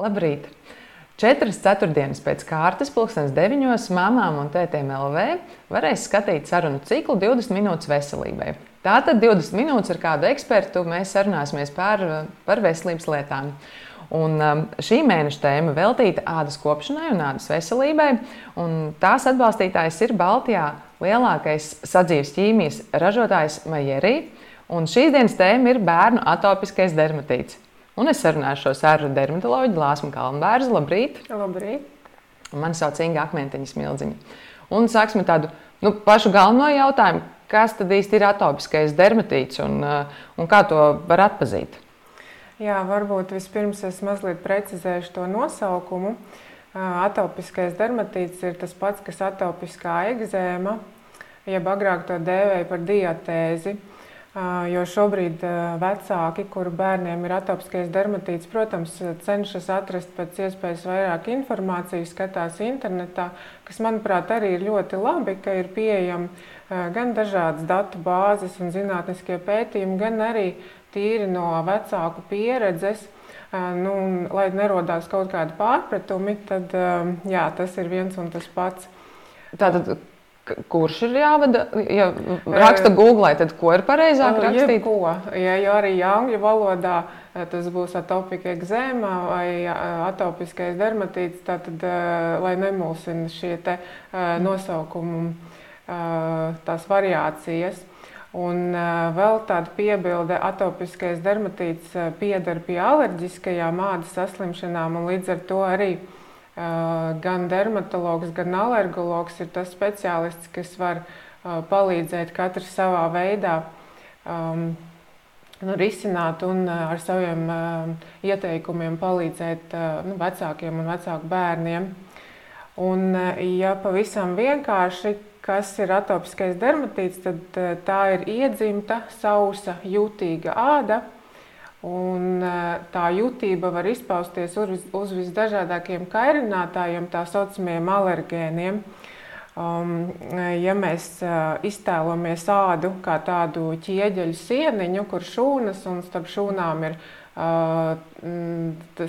Labrīt! Četras ceturtdienas pēc kārtas, pulkstenes deviņos, mamām un tētiem LV varēs skatīt sarunu ciklu 20 minūtes veselībai. Tātad 20 minūtes ar kādu ekspertu mēs sarunāsimies par, par veselības lietām. Un um, šī mēneša tēma veltīta ādas kopšanai un ādas veselībai. Un tās atbalstītājs ir Baltijā lielākais sadzīves ķīmijas ražotājs Majerī. Un šīs dienas tēma ir bērnu atopiskais dermatīts. Un es sarunāšos ar dermatoloģiju Lāsmu Kalnbērzu. Labrīt! Labrīt! Mani sauc Inga Akmentiņa Smildziņa. Un sāksim tādu nu, pašu galveno jautājumu. Kas tad īsti ir atopiskais dermatīts un, uh, un kā to var atpazīt? Jā, varbūt vispirms es mazliet precizēšu to nosaukumu. Uh, atopiskais dermatīts ir tas pats, kas atopiskā egzēma, jeb agrāk to dēvēja par diatēzi. Jo šobrīd vecāki, kuru bērniem ir atopiskais dermatīts, protams, cenšas atrast pēc iespējas vairāk informācijas, skatās internetā, kas, manuprāt, arī ir ļoti labi, ka ir pieejami gan dažādas datu bāzes un zinātniskie pētījumi, gan arī tīri no vecāku pieredzes. Nu, lai nerodās kaut kādi pārpratumi, tad jā, tas ir viens un tas pats. Tātad, Kurš ir jāvada? Ja raksta Google, tad ko ir pareizāk rakstīt? Jebko. Ja, ja arī angļu valodā tas būs atopika egzēma vai atopiskais dermatīts, tad, lai nemulsina šie te nosaukumi, tās variācijas. Un vēl tāda piebilde, atopiskais dermatīts piedar pie alerģiskajām ādas saslimšanām un līdz ar to arī gan dermatologs, gan alergologs ir tas speciālists, kas var palīdzēt katrs savā veidā um, nu, risināt un ar saviem uh, ieteikumiem palīdzēt uh, nu, vecākiem un vecāku bērniem. Un, ja pavisam vienkārši, kas ir atopiskais dermatīts, tad tā ir iedzimta, sausa, jutīga āda Un, tā jutība var izpausties uz, uz visdažādākiem kairinātājiem, tā saucamiem alergēniem. Um, ja mēs uh, iztēlojamies ādu kā tādu ķieģeļu sieniņu, kur šūnas un starp šūnām ir uh,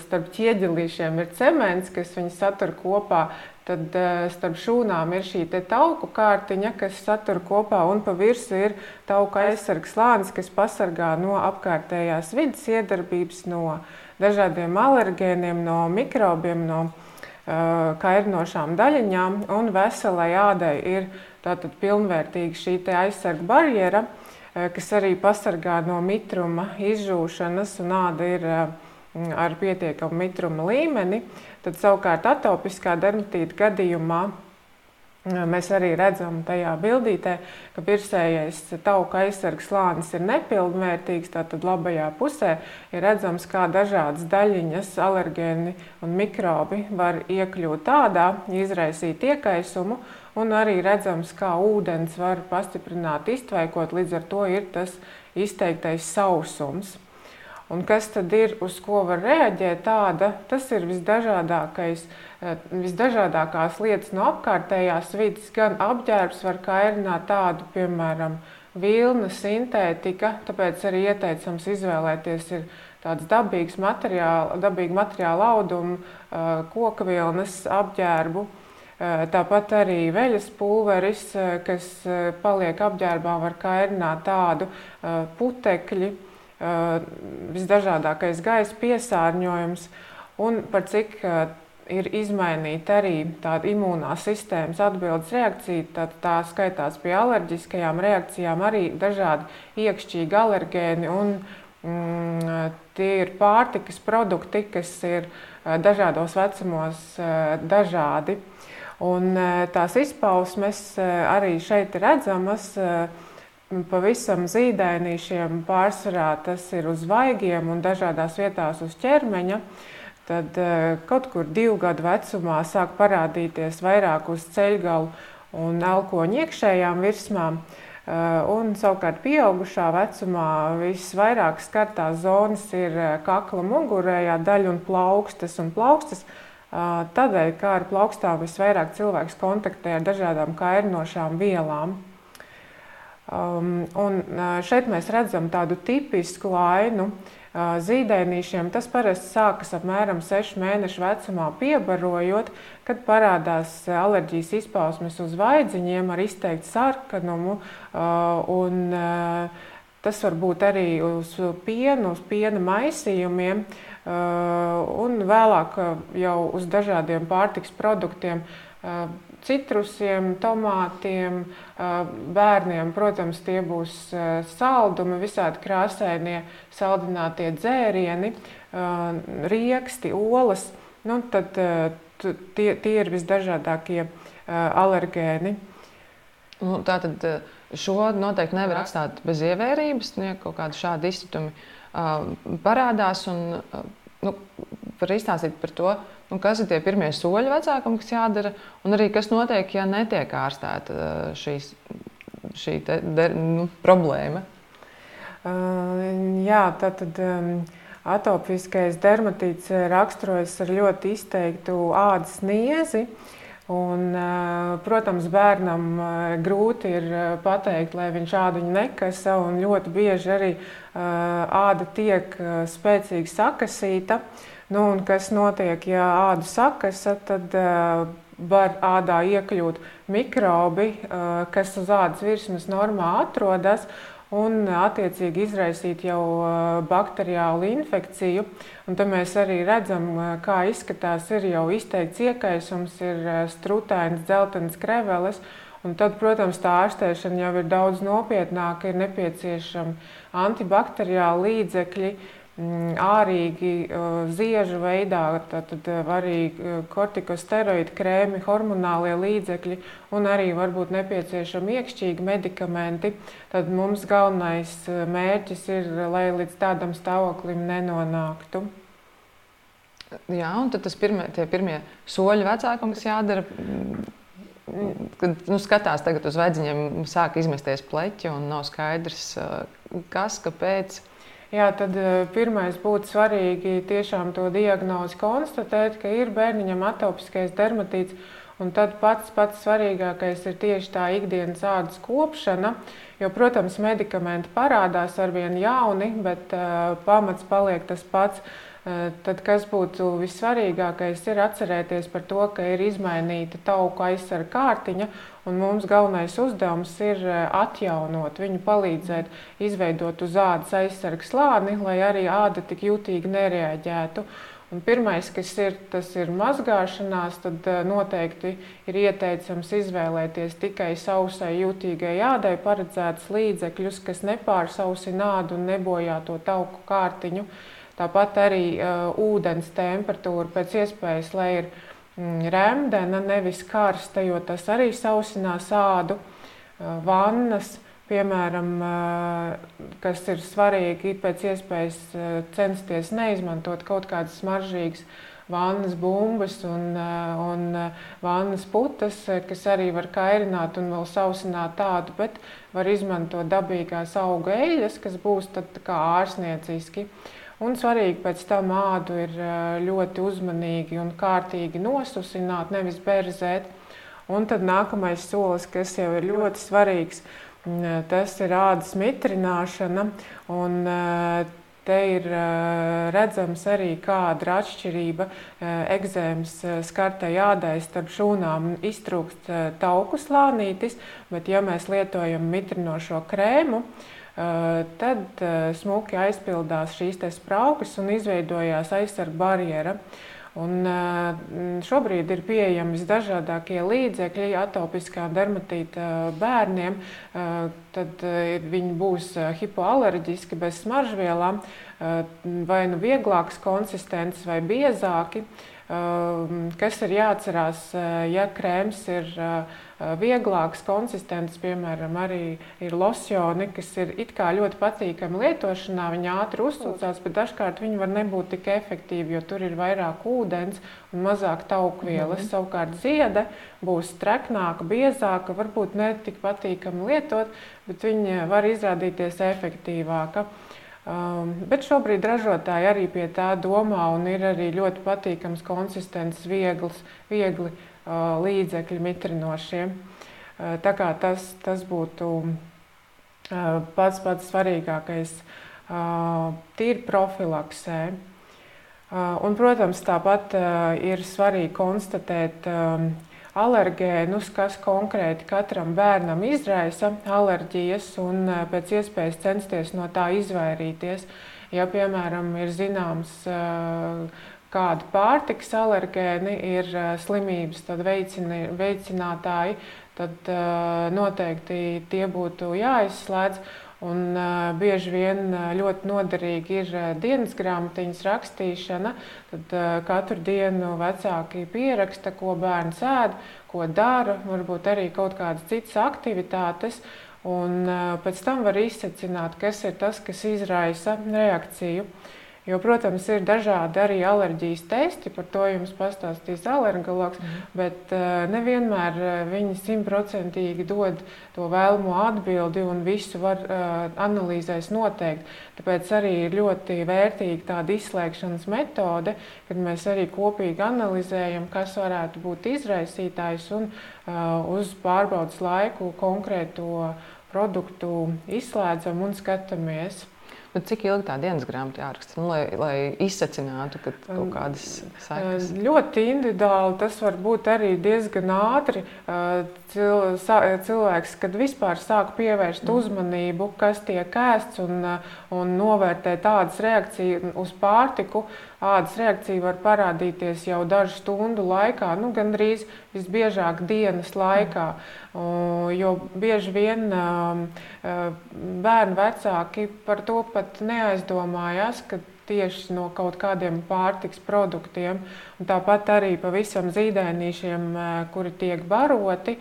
starp ķieģelīšiem ir cements, kas viņus satur kopā, Tad uh, starp šūnām ir šī tauku kārtiņa, kas satur kopā, un pa virsmu ir tauku aizsargs slānis, kas pasargā no apkārtējās vidas iedarbības, no dažādiem alergēniem, no mikrobiem, no uh, kairinošām daļiņām. Un veselai ādai ir tātad pilnvērtīga šī aizsarga barjera, uh, kas arī pasargā no mitruma izžūšanas, un āda ir uh, ar pietiekamu mitruma līmeni. Tad savukārt atopiskā dermatīta gadījumā Mēs arī redzam tajā bildītē, ka virsējais tauka aizsargs slānis ir nepilnvērtīgs. Tātad labajā pusē ir redzams, kā dažādas daļiņas, alergēni un mikrobi var iekļūt tādā, izraisīt iekaisumu, un arī redzams, kā ūdens var pastiprināt, iztvaikot. Līdz ar to ir tas izteiktais sausums. Un kas tad ir, uz ko var reaģēt? Tāda, tas ir visdažādākais, eh, visdažādākās lietas no apkārtējās vidas, gan apģērbs var kairināt tādu, piemēram, vilna, sintētika, tāpēc arī ieteicams izvēlēties ir tāds dabīgs materiāls, dabīgi materiāla audumu, eh, koka vilnas apģērbu. Eh, tāpat arī veļas pulveris, kas paliek apģērbā, var kairināt tādu putekļu visdažādākais gaisa piesārņojums un par cik ir izmainīta arī tāda imūnās sistēmas atbildes reakcija. Tad tā skaitās pie alerģiskajām reakcijām arī dažādi iekšķīgi alergēni un mm, tie ir pārtikas produkti, kas ir dažādos vecumos dažādi. Un tās izpausmes arī šeit redzamas pavisam zīdainīšiem, pārsvarā tas ir uz vaigiem un dažādās vietās uz ķermeņa. Tad eh, kaut kur divu gadu vecumā sāk parādīties vairāk uz ceļgalu un elkoņa iekšējām virsmām. Eh, un savukārt pieaugušā vecumā visvairāk skartās zonas ir eh, kakla mugurējā daļa un plaukstas. Un plaukstas tādēļ, kā ar plaukstām visvairāk cilvēks kontaktē ar dažādām kairinošām vielām. Um, un uh, šeit mēs redzam tādu tipisku ainu, zīdainīšiem. Tas parasti sākas apmēram 6 mēnešu vecumā, piebarojot, kad parādās alerģijas izpausmes uz vaidziņiem ar izteiktu sarkanumu. Un, tas var būt arī uz pienu, uz piena maisījumiem. Un vēlāk jau uz dažādiem pārtiks produktiem, citrusiem, tomātiem, bērniem. Protams, tie būs saldumi, visādi krāsainie, saldinātie dzērieni, rieksti, olas. Nu, tad, tie, tie ir visdažādākie alergēni. Nu, tā tad šo noteikti nevar atstāt bez ievērības, ja kaut kādi šādi izsitumi parādās. Un, nu, var izstāstīt par to, nu, kas ir tie pirmie soļi vecākam, kas jādara, un arī kas notiek, ja netiek ārstēta uh, šīs, šī te, de, nu, problēma. Uh, jā, tā tad. Um, Atopiskais dermatīts raksturojas ar ļoti izteiktu ādas niezi. Un, protams, bērnam grūti ir pateikt, lai viņš āduņu nekasa, un ļoti bieži arī āda tiek spēcīgi sakasīta. Nu, kas notiek, ja āda sakasa, tad var ādā iekļūt mikrobi, kas uz ādas virsmas normā atrodas, un attiecīgi izraisīt jau bakteriālu infekciju. Un tad mēs arī redzam, kā izskatās. Ir jau izteikts iekaisums, ir strutains, dzeltens kreveles. Un tad, protams, tā ārstēšana jau ir daudz nopietnāka. Ir nepieciešami antibakteriāli līdzekļi, Mm, ārīgi ziežu veidā, tad arī kortikosteroīdu krēmi, hormonālie līdzekļi un arī varbūt nepieciešami iekšķīgi medikamenti. Tad mums galvenais mērķis ir, lai līdz tādam stāvoklim nenonāktu. Jā, un tad tas pirmie, pirmie soļi vecākam, kas jādara, kad nu, skatās uz vaidziņiem, sāk izmesties pleķi un nav skaidrs, kas, kāpēc. Jā, tad eh, pirmais būtu svarīgi tiešām to diagnozi konstatēt, ka ir bērniņam atopiskais dermatīts. Un tad pats pats svarīgākais ir tieši tā ikdienas ādas kopšana. Jo, protams, medikamenti parādās ar vien jauni, bet uh, pamats paliek tas pats. Uh, tad, kas būtu vissvarīgākais, ir atcerēties par to, ka ir izmainīta tauku aizsarga kārtiņa Un mums galvenais uzdevums ir atjaunot viņu, palīdzēt izveidot uz ādas aizsargu slāni, lai arī āda tik jutīgi nereaģētu. Un pirmais, kas ir, tas ir mazgāšanās, tad eh, noteikti ir ieteicams izvēlēties tikai sausai, jutīgai ādai paredzētus līdzekļus, kas nepārsausina ādu un nebojā to tauku kārtiņu. Tāpat arī uh, ūdens temperatūra pēc iespējas, lai ir Mm, remdena, nevis karsta, jo tas arī sausinās ādu. Vannas, piemēram, kas ir svarīgi, pēc iespējas censties neizmantot kaut kādas smaržīgas vannas bumbas un, un vannas putas, kas arī var kairināt un vēl sausināt tādu, bet var izmantot dabīgās auga eļļas, kas būs tad kā ārsnieciski. Un svarīgi pēc tam ādu ir ļoti uzmanīgi un kārtīgi nosusināt, nevis berzēt. Un tad nākamais solis, kas jau ir ļoti svarīgs, tas ir ādas mitrināšana. Un, Te ir redzams arī, kāda ir atšķirība eksēmas skartai ādai starp šūnām. Iztrūkst tauku slānītis, bet ja mēs lietojam mitrinošo krēmu, tad smuki aizpildās šīs spraugas un izveidojās aizsarga barjera. Un šobrīd ir pieejami visdažādākie līdzekļi atopiskām dermatīta bērniem. Tad viņi būs hipoalerģiski, bez smaržvielām, vai nu vieglākas konsistences, vai biezāki. Kas ir jāatcerās, ja krēms ir vieglāks, konsistents, piemēram, arī ir losjoni, kas ir ļoti patīkami lietošanā. Viņi ātri uzsūcās, bet dažkārt viņi var nebūt tik efektīvi, jo tur ir vairāk ūdens un mazāk taukvielas. Mm -hmm. Savukārt ziede būs treknāka, biezāka, varbūt ne tik patīkami lietot, bet viņi var izrādīties efektīvāka. Um, bet šobrīd ražotāji arī pie tā domā un ir arī ļoti patīkams, konsistents, viegls, viegli līdzekļi mitrinošie. Tā kā tas, tas būtu pats pats svarīgākais tīri profilaksē. Un, protams, tāpat ir svarīgi konstatēt alergēnus, kas konkrēti katram bērnam izraisa alerģijas, un pēc iespējas censties no tā izvairīties. Ja, piemēram, ir zināms, kādi pārtikas alergēni ir slimības veicini, veicinātāji, tad noteikti tie būtu jāizslēdz. Un, uh, bieži vien uh, ļoti noderīgi ir uh, dienas grāmatiņas rakstīšana. Tad uh, katru dienu vecāki pieraksta, ko bērns ēd, ko dara, varbūt arī kaut kādas citas aktivitātes. Un uh, pēc tam var izsecināt, kas ir tas, kas izraisa reakciju. Uh, Jo, protams, ir dažādi arī alerģijas testi, par to jums pastāstīs alergologs, mm. bet uh, nevienmēr uh, viņi simtprocentīgi dod to vēlamo atbildi un visu var uh, analīzēs noteikt. Tāpēc arī ir ļoti vērtīga tāda izslēgšanas metode, kad mēs arī kopīgi analizējam, kas varētu būt izraisītājs un uz pārbaudas laiku konkrēto produktu izslēdzam un skatāmies. Bet cik ilgi tā dienas grāmata jāraksta, nu, lai, lai izsacinātu, ka kaut kādas sekas? Ļoti individuāli. Tas var būt arī diezgan ātri. Cilvēks, kad vispār sāk pievērst mm. uzmanību, kas tiek ēsts un, un novērtē tādas reakcijas uz pārtiku, ādas reakcija var parādīties jau dažu stundu laikā, nu, gandrīz visbiežāk dienas laikā. Jo bieži vien bērnu vecāki par to pat neaizdomājās, ka tieši no kaut kādiem pārtiks produktiem. Un tāpat arī pavisam zīdainīšiem, kuri tiek baroti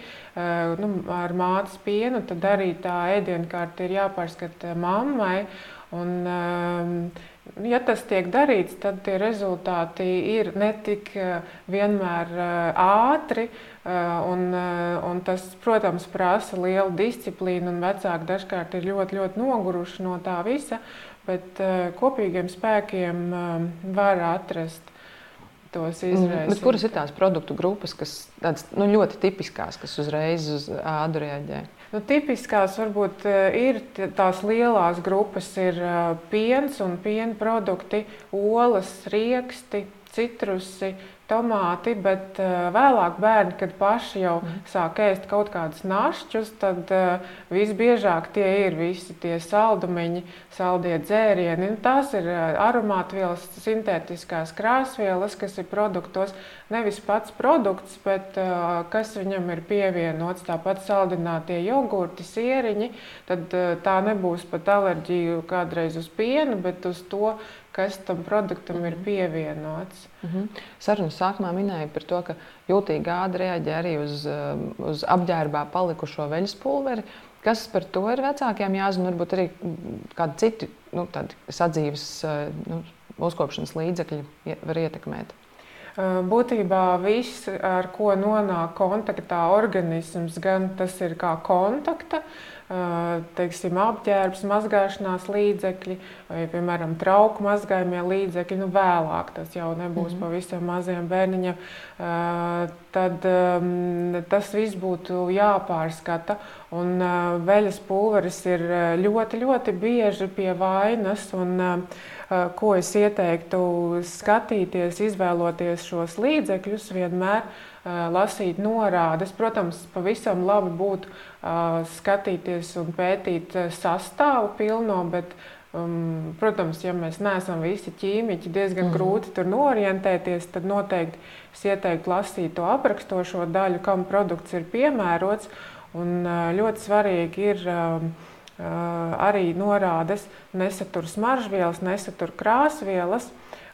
nu, ar mātes pienu, tad arī tā ēdienkarte ir jāpārskata mammai. Un, ja tas tiek darīts, tad tie rezultāti ir ne tik vienmēr ātri. Un, un tas, protams, prasa lielu disciplīnu, un vecāki dažkārt ir ļoti, ļoti noguruši no tā visa, bet kopīgiem spēkiem var atrast tos izraisījumus. Mm, kuras ir tās produktu grupas, kas tādas, nu, ļoti tipiskās, kas uzreiz uz ādu reaģē? Nu, tipiskās varbūt ir tās lielās grupas, ir piens un piena produkti, olas, rieksti, citrusi, tomāti, bet uh, vēlāk bērni, kad paši jau mm. sāk ēst kaut kādus našķus, tad visbiežāk tie ir visi tie saldumiņi, saldie dzērieni. Tās ir uh, aromātvielas, sintētiskās krāsvielas, kas ir produktos. Nevis pats produkts, bet uh, kas viņam ir pievienots. Tāpat saldinātie jogurti, sieriņi. Tad uh, tā nebūs pat alerģija kādreiz uz pienu, bet uz to, kas tam produktam ir mhm. pievienots. Mm -hmm. Sarunas sākumā minēja par to, ka jūtīga āda reaģē arī uz, uz apģērbā palikušo veļas pulveri. Kas par to ir vecākiem jāzina? Varbūt arī kādi citi nu, sadzīves uh, nu, uzkopšanas līdzekļi var ietekmēt. Uh, būtībā viss, ar ko nonāk kontaktā organisms, gan tas ir kā kontakta, uh, teiksim, apģērbs, mazgāšanās līdzekļi, vai, piemēram, trauku mazgājumie līdzekļi, nu vēlāk tas jau nebūs mm -hmm. pavisam maziem bērniņiem, tad tas viss būtu jāpārskata. Un veļas pulveris ir ļoti, ļoti bieži pie vainas. Un, ko es ieteiktu skatīties, izvēloties šos līdzekļus vienmēr lasīt norādes. Protams, pavisam labi būtu skatīties un pētīt sastāvu pilno, bet, um, protams, ja mēs neesam visi ķīmiķi, diezgan mm. grūti tur norientēties, tad noteikti es ieteiktu lasīt to aprakstošo daļu, kam produkts ir piemērots. Un ļoti svarīgi ir arī norādes, nesatur smaržvielas, nesatur krāsvielas.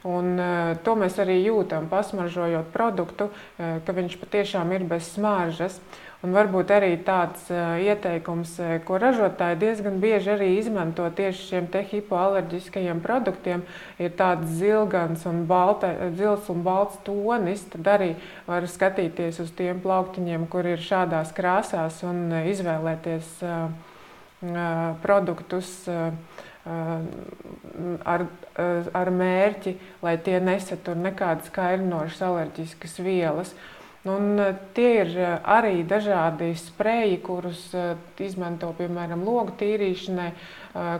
Un, uh, to mēs arī jūtam, pasmaržojot produktu, uh, ka viņš patiešām ir bez smaržas. Un varbūt arī tāds uh, ieteikums, ko ražotāji diezgan bieži arī izmanto tieši šiem hipoalerģiskajiem produktiem, ir tāds zilgans un balta, zils un balts tonis. Tad arī var skatīties uz tiem plauktiņiem, kur ir šādās krāsās un izvēlēties produktus. Uh, ar, ar mērķi, lai tie nesatur nekādas kairinošas alerģiskas vielas. Un, tie ir arī dažādi spreji, kurus izmanto piemēram logu tīrīšanai,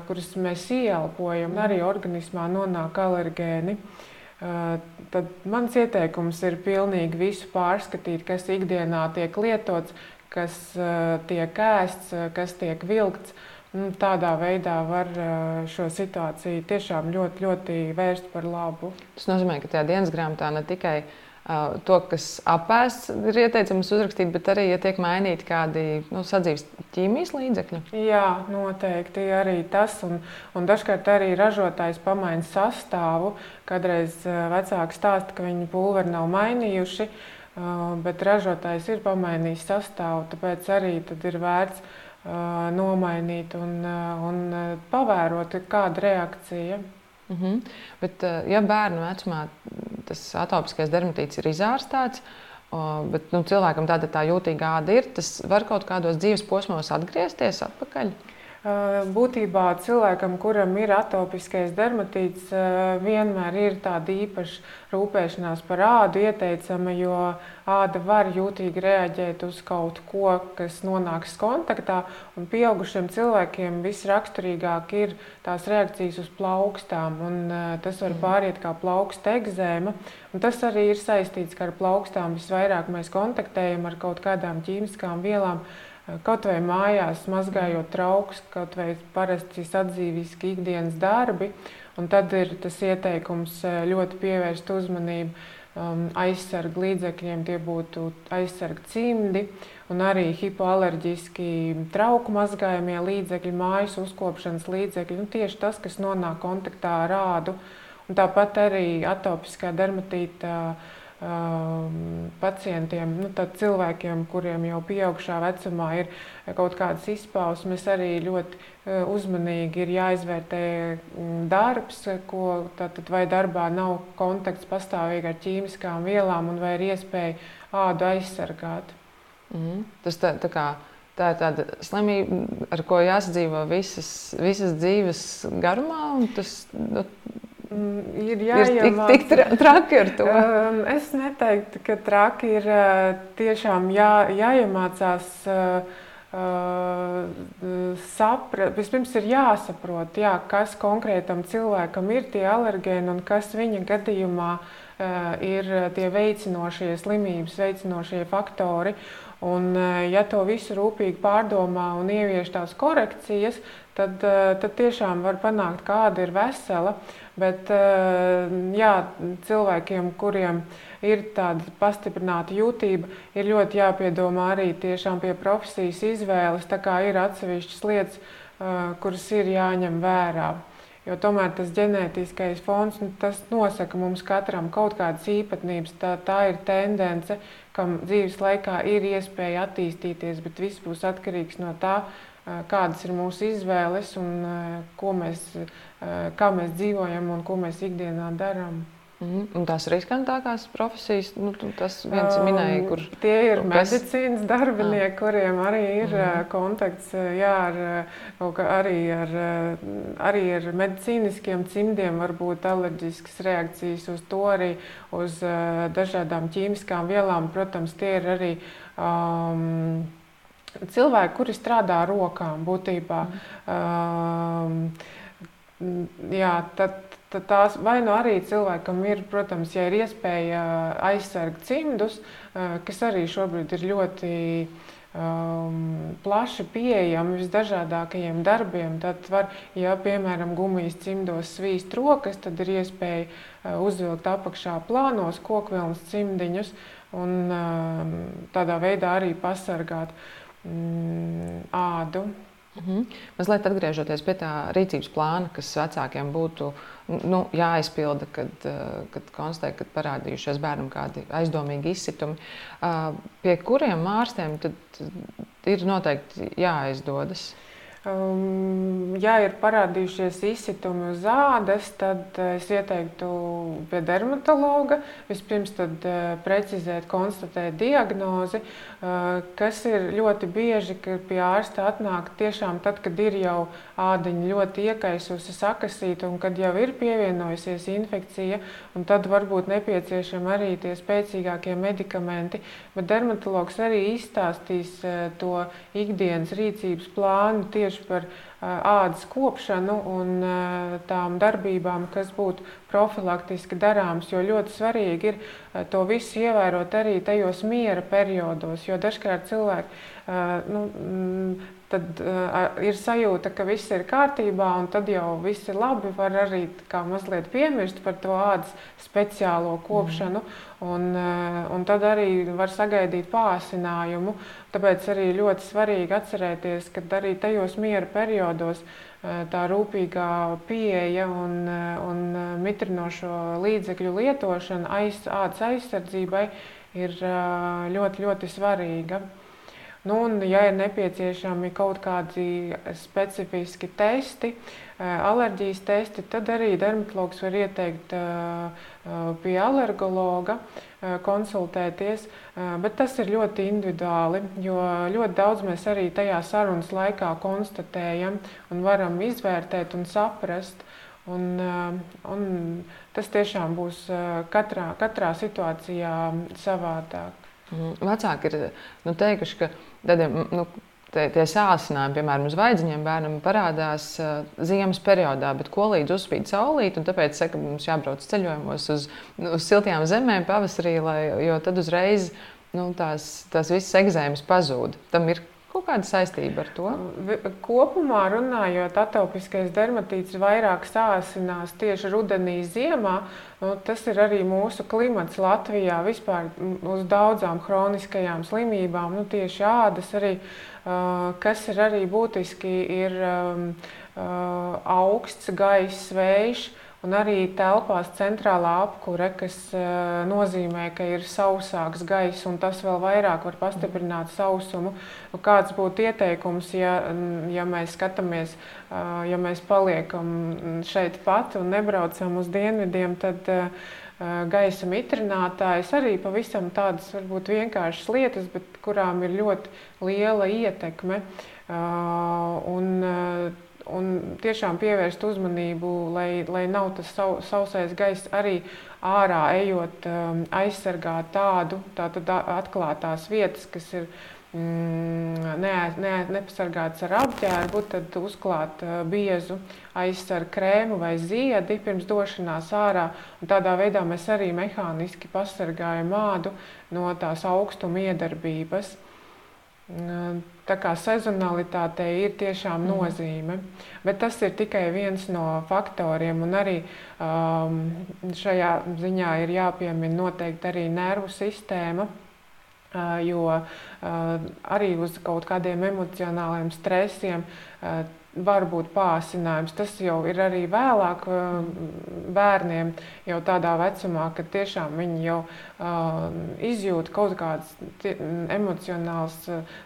kurus mēs ieelpojam, un arī organismā nonāk alergēni. Tad mans ieteikums ir pilnīgi visu pārskatīt, kas ikdienā tiek lietots, kas tiek ēsts, kas tiek vilkts. Nu, tādā veidā var šo situāciju tiešām ļoti, ļoti vērst par labu. Tas nozīmē, ka tajā dienas grāmatā ne tikai to, kas apēsts, ir ieteicams uzrakstīt, bet arī, ja tiek mainīti kādi nu, sadzīves ķīmijas līdzekļi. Jā, noteikti arī tas. Un, un dažkārt arī ražotājs pamaina sastāvu. Kādreiz vecāki stāsta, ka viņi pulveri nav mainījuši, bet ražotājs ir pamainījis sastāvu. Tāpēc arī ir vērts nomainīt un, un pavērot, kāda reakcija. Mm -hmm. Bet, ja bērnu vecumā tas atopiskais dermatīts ir izārstēts, bet nu, cilvēkam tāda tā jūtīga āda ir, tas var kaut kādos dzīves posmos atgriezties atpakaļ. Būtībā cilvēkam, kuram ir atopiskais dermatīts, vienmēr ir tāda īpaša rūpēšanās par ādu ieteicama, jo āda var jūtīgi reaģēt uz kaut ko, kas nonāks kontaktā. Un pieaugušiem cilvēkiem visraksturīgāk ir tās reakcijas uz plaukstām, un tas var pāriet kā plauksta egzēma. Un tas arī ir saistīts ar plaukstām. Visvairāk mēs kontaktējam ar kaut kādām ķīmiskām vielām Kaut vai mājās mazgājot trauks, kaut vai parasti sadzīviski ikdienas darbi. Un tad ir tas ieteikums eh, ļoti pievērst uzmanību um, aizsargu līdzekļiem. Tie būtu aizsargu cimdi un arī hipoalerģiski trauku mazgājamie līdzekļi, mājas uzkopšanas līdzekļi. Nu, tieši tas, kas nonāk kontaktā ar ādu. Un tāpat arī atopiskā dermatīta. Uh, pacientiem, nu, cilvēkiem, kuriem jau pieaugšā vecumā ir kaut kādas izpausmes, arī ļoti uh, uzmanīgi ir jāizvērtē mm, darbs, ko tātad vai darbā nav kontakts pastāvīgi ar ķīmiskām vielām un vai ir iespēja ādu aizsargāt. Mm. Tas tā, tā kā Tā ir tāda slimība, ar ko jāsadzīvo visas, visas dzīves garumā. Tas, nu, ir jāiemācās. Tik, tik traki ar to. Um, es neteiktu, ka traki ir uh, tiešām jā, jāiemācās. Uh, uh, sapra, vispirms ir jāsaprot, jā, kas konkrētam cilvēkam ir tie alergēni un kas viņa gadījumā uh, ir tie veicinošie slimības, veicinošie faktori. Un, uh, ja to visu rūpīgi pārdomā un ievieš tās korekcijas, tad, uh, tad tiešām var panākt, kāda ir vesela. Bet eh, jā, cilvēkiem, kuriem ir tāda pastiprināta jūtība, ir ļoti jāpiedomā arī tiešām pie profesijas izvēles. Tā kā ir atsevišķas lietas, eh, kuras ir jāņem vērā. Jo tomēr tas ģenētiskais fons nu, tas nosaka mums katram kaut kādas īpatnības. Tā, tā ir tendence, kam dzīves laikā ir iespēja attīstīties, bet viss būs atkarīgs no tā, kādas ir mūsu izvēles un mēs, kā mēs dzīvojam un ko mēs ikdienā darām. Mm, un tās riskantākās profesijas, nu, tas viens um, minēja, kur. Tie ir kas... medicīnas darbinieki, ah. kuriem arī ir mm. kontakts jā, ar, arī, ar, arī ar medicīniskiem cimdiem, varbūt alerģiskas reakcijas uz to, arī uz dažādām ķīmiskām vielām. Protams, tie ir arī. Um, cilvēki, kuri strādā ar rokām, būtībā. Mm. Um, jā, tad, tad tās vai nu arī cilvēkam ir, protams, ja ir iespēja aizsargt cimdus, uh, kas arī šobrīd ir ļoti um, plaši pieejami visdažādākajiem darbiem. Tad, var, ja piemēram gumijas cimdos svīst rokas, tad ir iespēja uh, uzvilkt apakšā plānos kokvilnas cimdiņus un uh, tādā veidā arī pasargāt. Uh, mm, ādu. -hmm. Mazliet atgriežoties pie tā rīcības plāna, kas vecākiem būtu nu, jāizpilda, kad, eh, kad konstatē, ka parādījušies bērnam kādi aizdomīgi izsitumi. Pie kuriem ārstiem ir noteikti jāaizdodas? Um, ja ir parādījušies izsitumi uz ādas, tad uh, es ieteiktu pie dermatologa vispirms tad, uh, precizēt, konstatēt diagnozi, uh, kas ir ļoti bieži, ka pie ārsta atnāk tiešām tad, kad ir jau ādiņa ļoti iekaisusi, sakasīta un kad jau ir pievienojusies infekcija, un tad varbūt nepieciešami arī tie spēcīgākie medikamenti. Bet dermatologs arī izstāstīs to ikdienas rīcības plānu tieši tieši par ādas kopšanu un tām darbībām, kas būtu profilaktiski darāmas. Jo ļoti svarīgi ir to visu ievērot arī tajos miera periodos, jo dažkārt cilvēki nu, tad uh, ir sajūta, ka viss ir kārtībā, un tad jau viss ir labi. Var arī mazliet piemirst par to ādas speciālo kopšanu, mm. un, uh, un tad arī var sagaidīt pāsinājumu. Tāpēc arī ļoti svarīgi atcerēties, ka arī tajos miera periodos uh, tā rūpīgā pieeja un, un mitrinošo līdzekļu lietošana aiz, ādas aizsardzībai ir ļoti, ļoti svarīga. Nu, un, ja ir nepieciešami kaut kādi specifiski testi, eh, alerģijas testi, tad arī dermatologs var ieteikt eh, eh, pie alergologa konsultēties. Bet tas ir ļoti individuāli, jo ļoti daudz mēs arī tajā sarunas laikā konstatējam un varam izvērtēt un saprast. Un, un tas tiešām būs katrā, katrā situācijā savādāk. Mhm. Vecāki ir nu, teikuši, ka tādiem, nu, tie, tie sācinājumi, piemēram, uz vaidziņiem bērnam parādās uh, ziemas periodā, bet ko līdz uzspīd saulīt, un tāpēc saka, mums jābrauc ceļojumos uz, uz siltajām zemēm pavasarī, lai, jo tad uzreiz nu, tās, tās visas egzēmas pazūd. Tam ir kaut kāda saistība ar to? Kopumā runājot, atopiskais dermatīts vairāk sāsinās tieši rudenī, ziemā. Nu, tas ir arī mūsu klimats Latvijā vispār uz daudzām kroniskajām slimībām, nu, tieši ādas arī, kas ir arī būtiski, ir augsts gaiss, vējš Un arī telpās centrālā apkure, kas uh, nozīmē, ka ir sausāks gaiss, un tas vēl vairāk var pastiprināt sausumu. Nu, kāds būtu ieteikums, ja, ja mēs skatāmies, uh, ja mēs paliekam šeit pat un nebraucam uz dienvidiem, tad uh, gaisa mitrinātājs arī pavisam tādas varbūt vienkāršas lietas, bet kurām ir ļoti liela ietekme. Un, un tiešām pievērst uzmanību, lai, lai nav tas sau, sausais gaiss arī ārā ejot, um, aizsargāt tādu tātad atklātās vietas, kas ir mm, ne, ne, nepasargāts ar apģērbu, tad uzklāt uh, biezu aizsargu krēmu vai ziedi pirms došanās ārā. Tādā veidā mēs arī mehāniski pasargājam ādu no tās augstuma iedarbības. Tā kā sezonalitātei ir tiešām mhm. nozīme, bet tas ir tikai viens no faktoriem. Un arī um, šajā ziņā ir jāpiemina noteikti arī nervu sistēma. Uh, jo uh, arī uz kaut kādiem emocionāliem stresiem uh, var būt pārsinājums. Tas jau ir arī vēlāk uh, bērniem, jau tādā vecumā, kad tiešām viņi jau uh, izjūt kaut kādas emocionāls uh,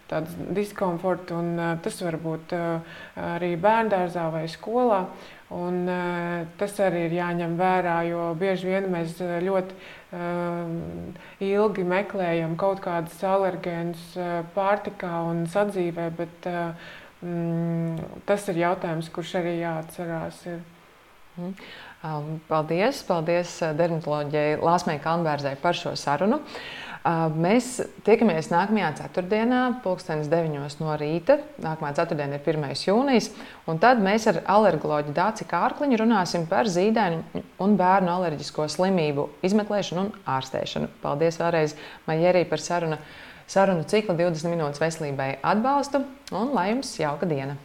diskomfortu, un uh, tas var būt uh, arī bērndārzā vai skolā. Un, tas arī ir jāņem vērā, jo bieži vien mēs ļoti ilgi meklējam kaut kādas alergēnas pārtikā un sadzīvē, bet uh, Mm, tas ir jautājums, kurš arī jāatcerās. Ir. Mm. Um, paldies, paldies uh, dermatoloģijai Lāsmai Kalnbērzai par šo sarunu. Uh, mēs tiekamies nākamajā ceturtdienā, pulkstenis 9 no rīta. Nākamā ceturtdiena ir 1. jūnijas. Un tad mēs ar alergoloģu Dāci Kārkliņu runāsim par zīdaiņu un bērnu alerģisko slimību izmeklēšanu un ārstēšanu. Paldies vēlreiz Majerī par sarunu sarunu ciklu 20 minūtes veselībai atbalstu un lai jums jauka diena!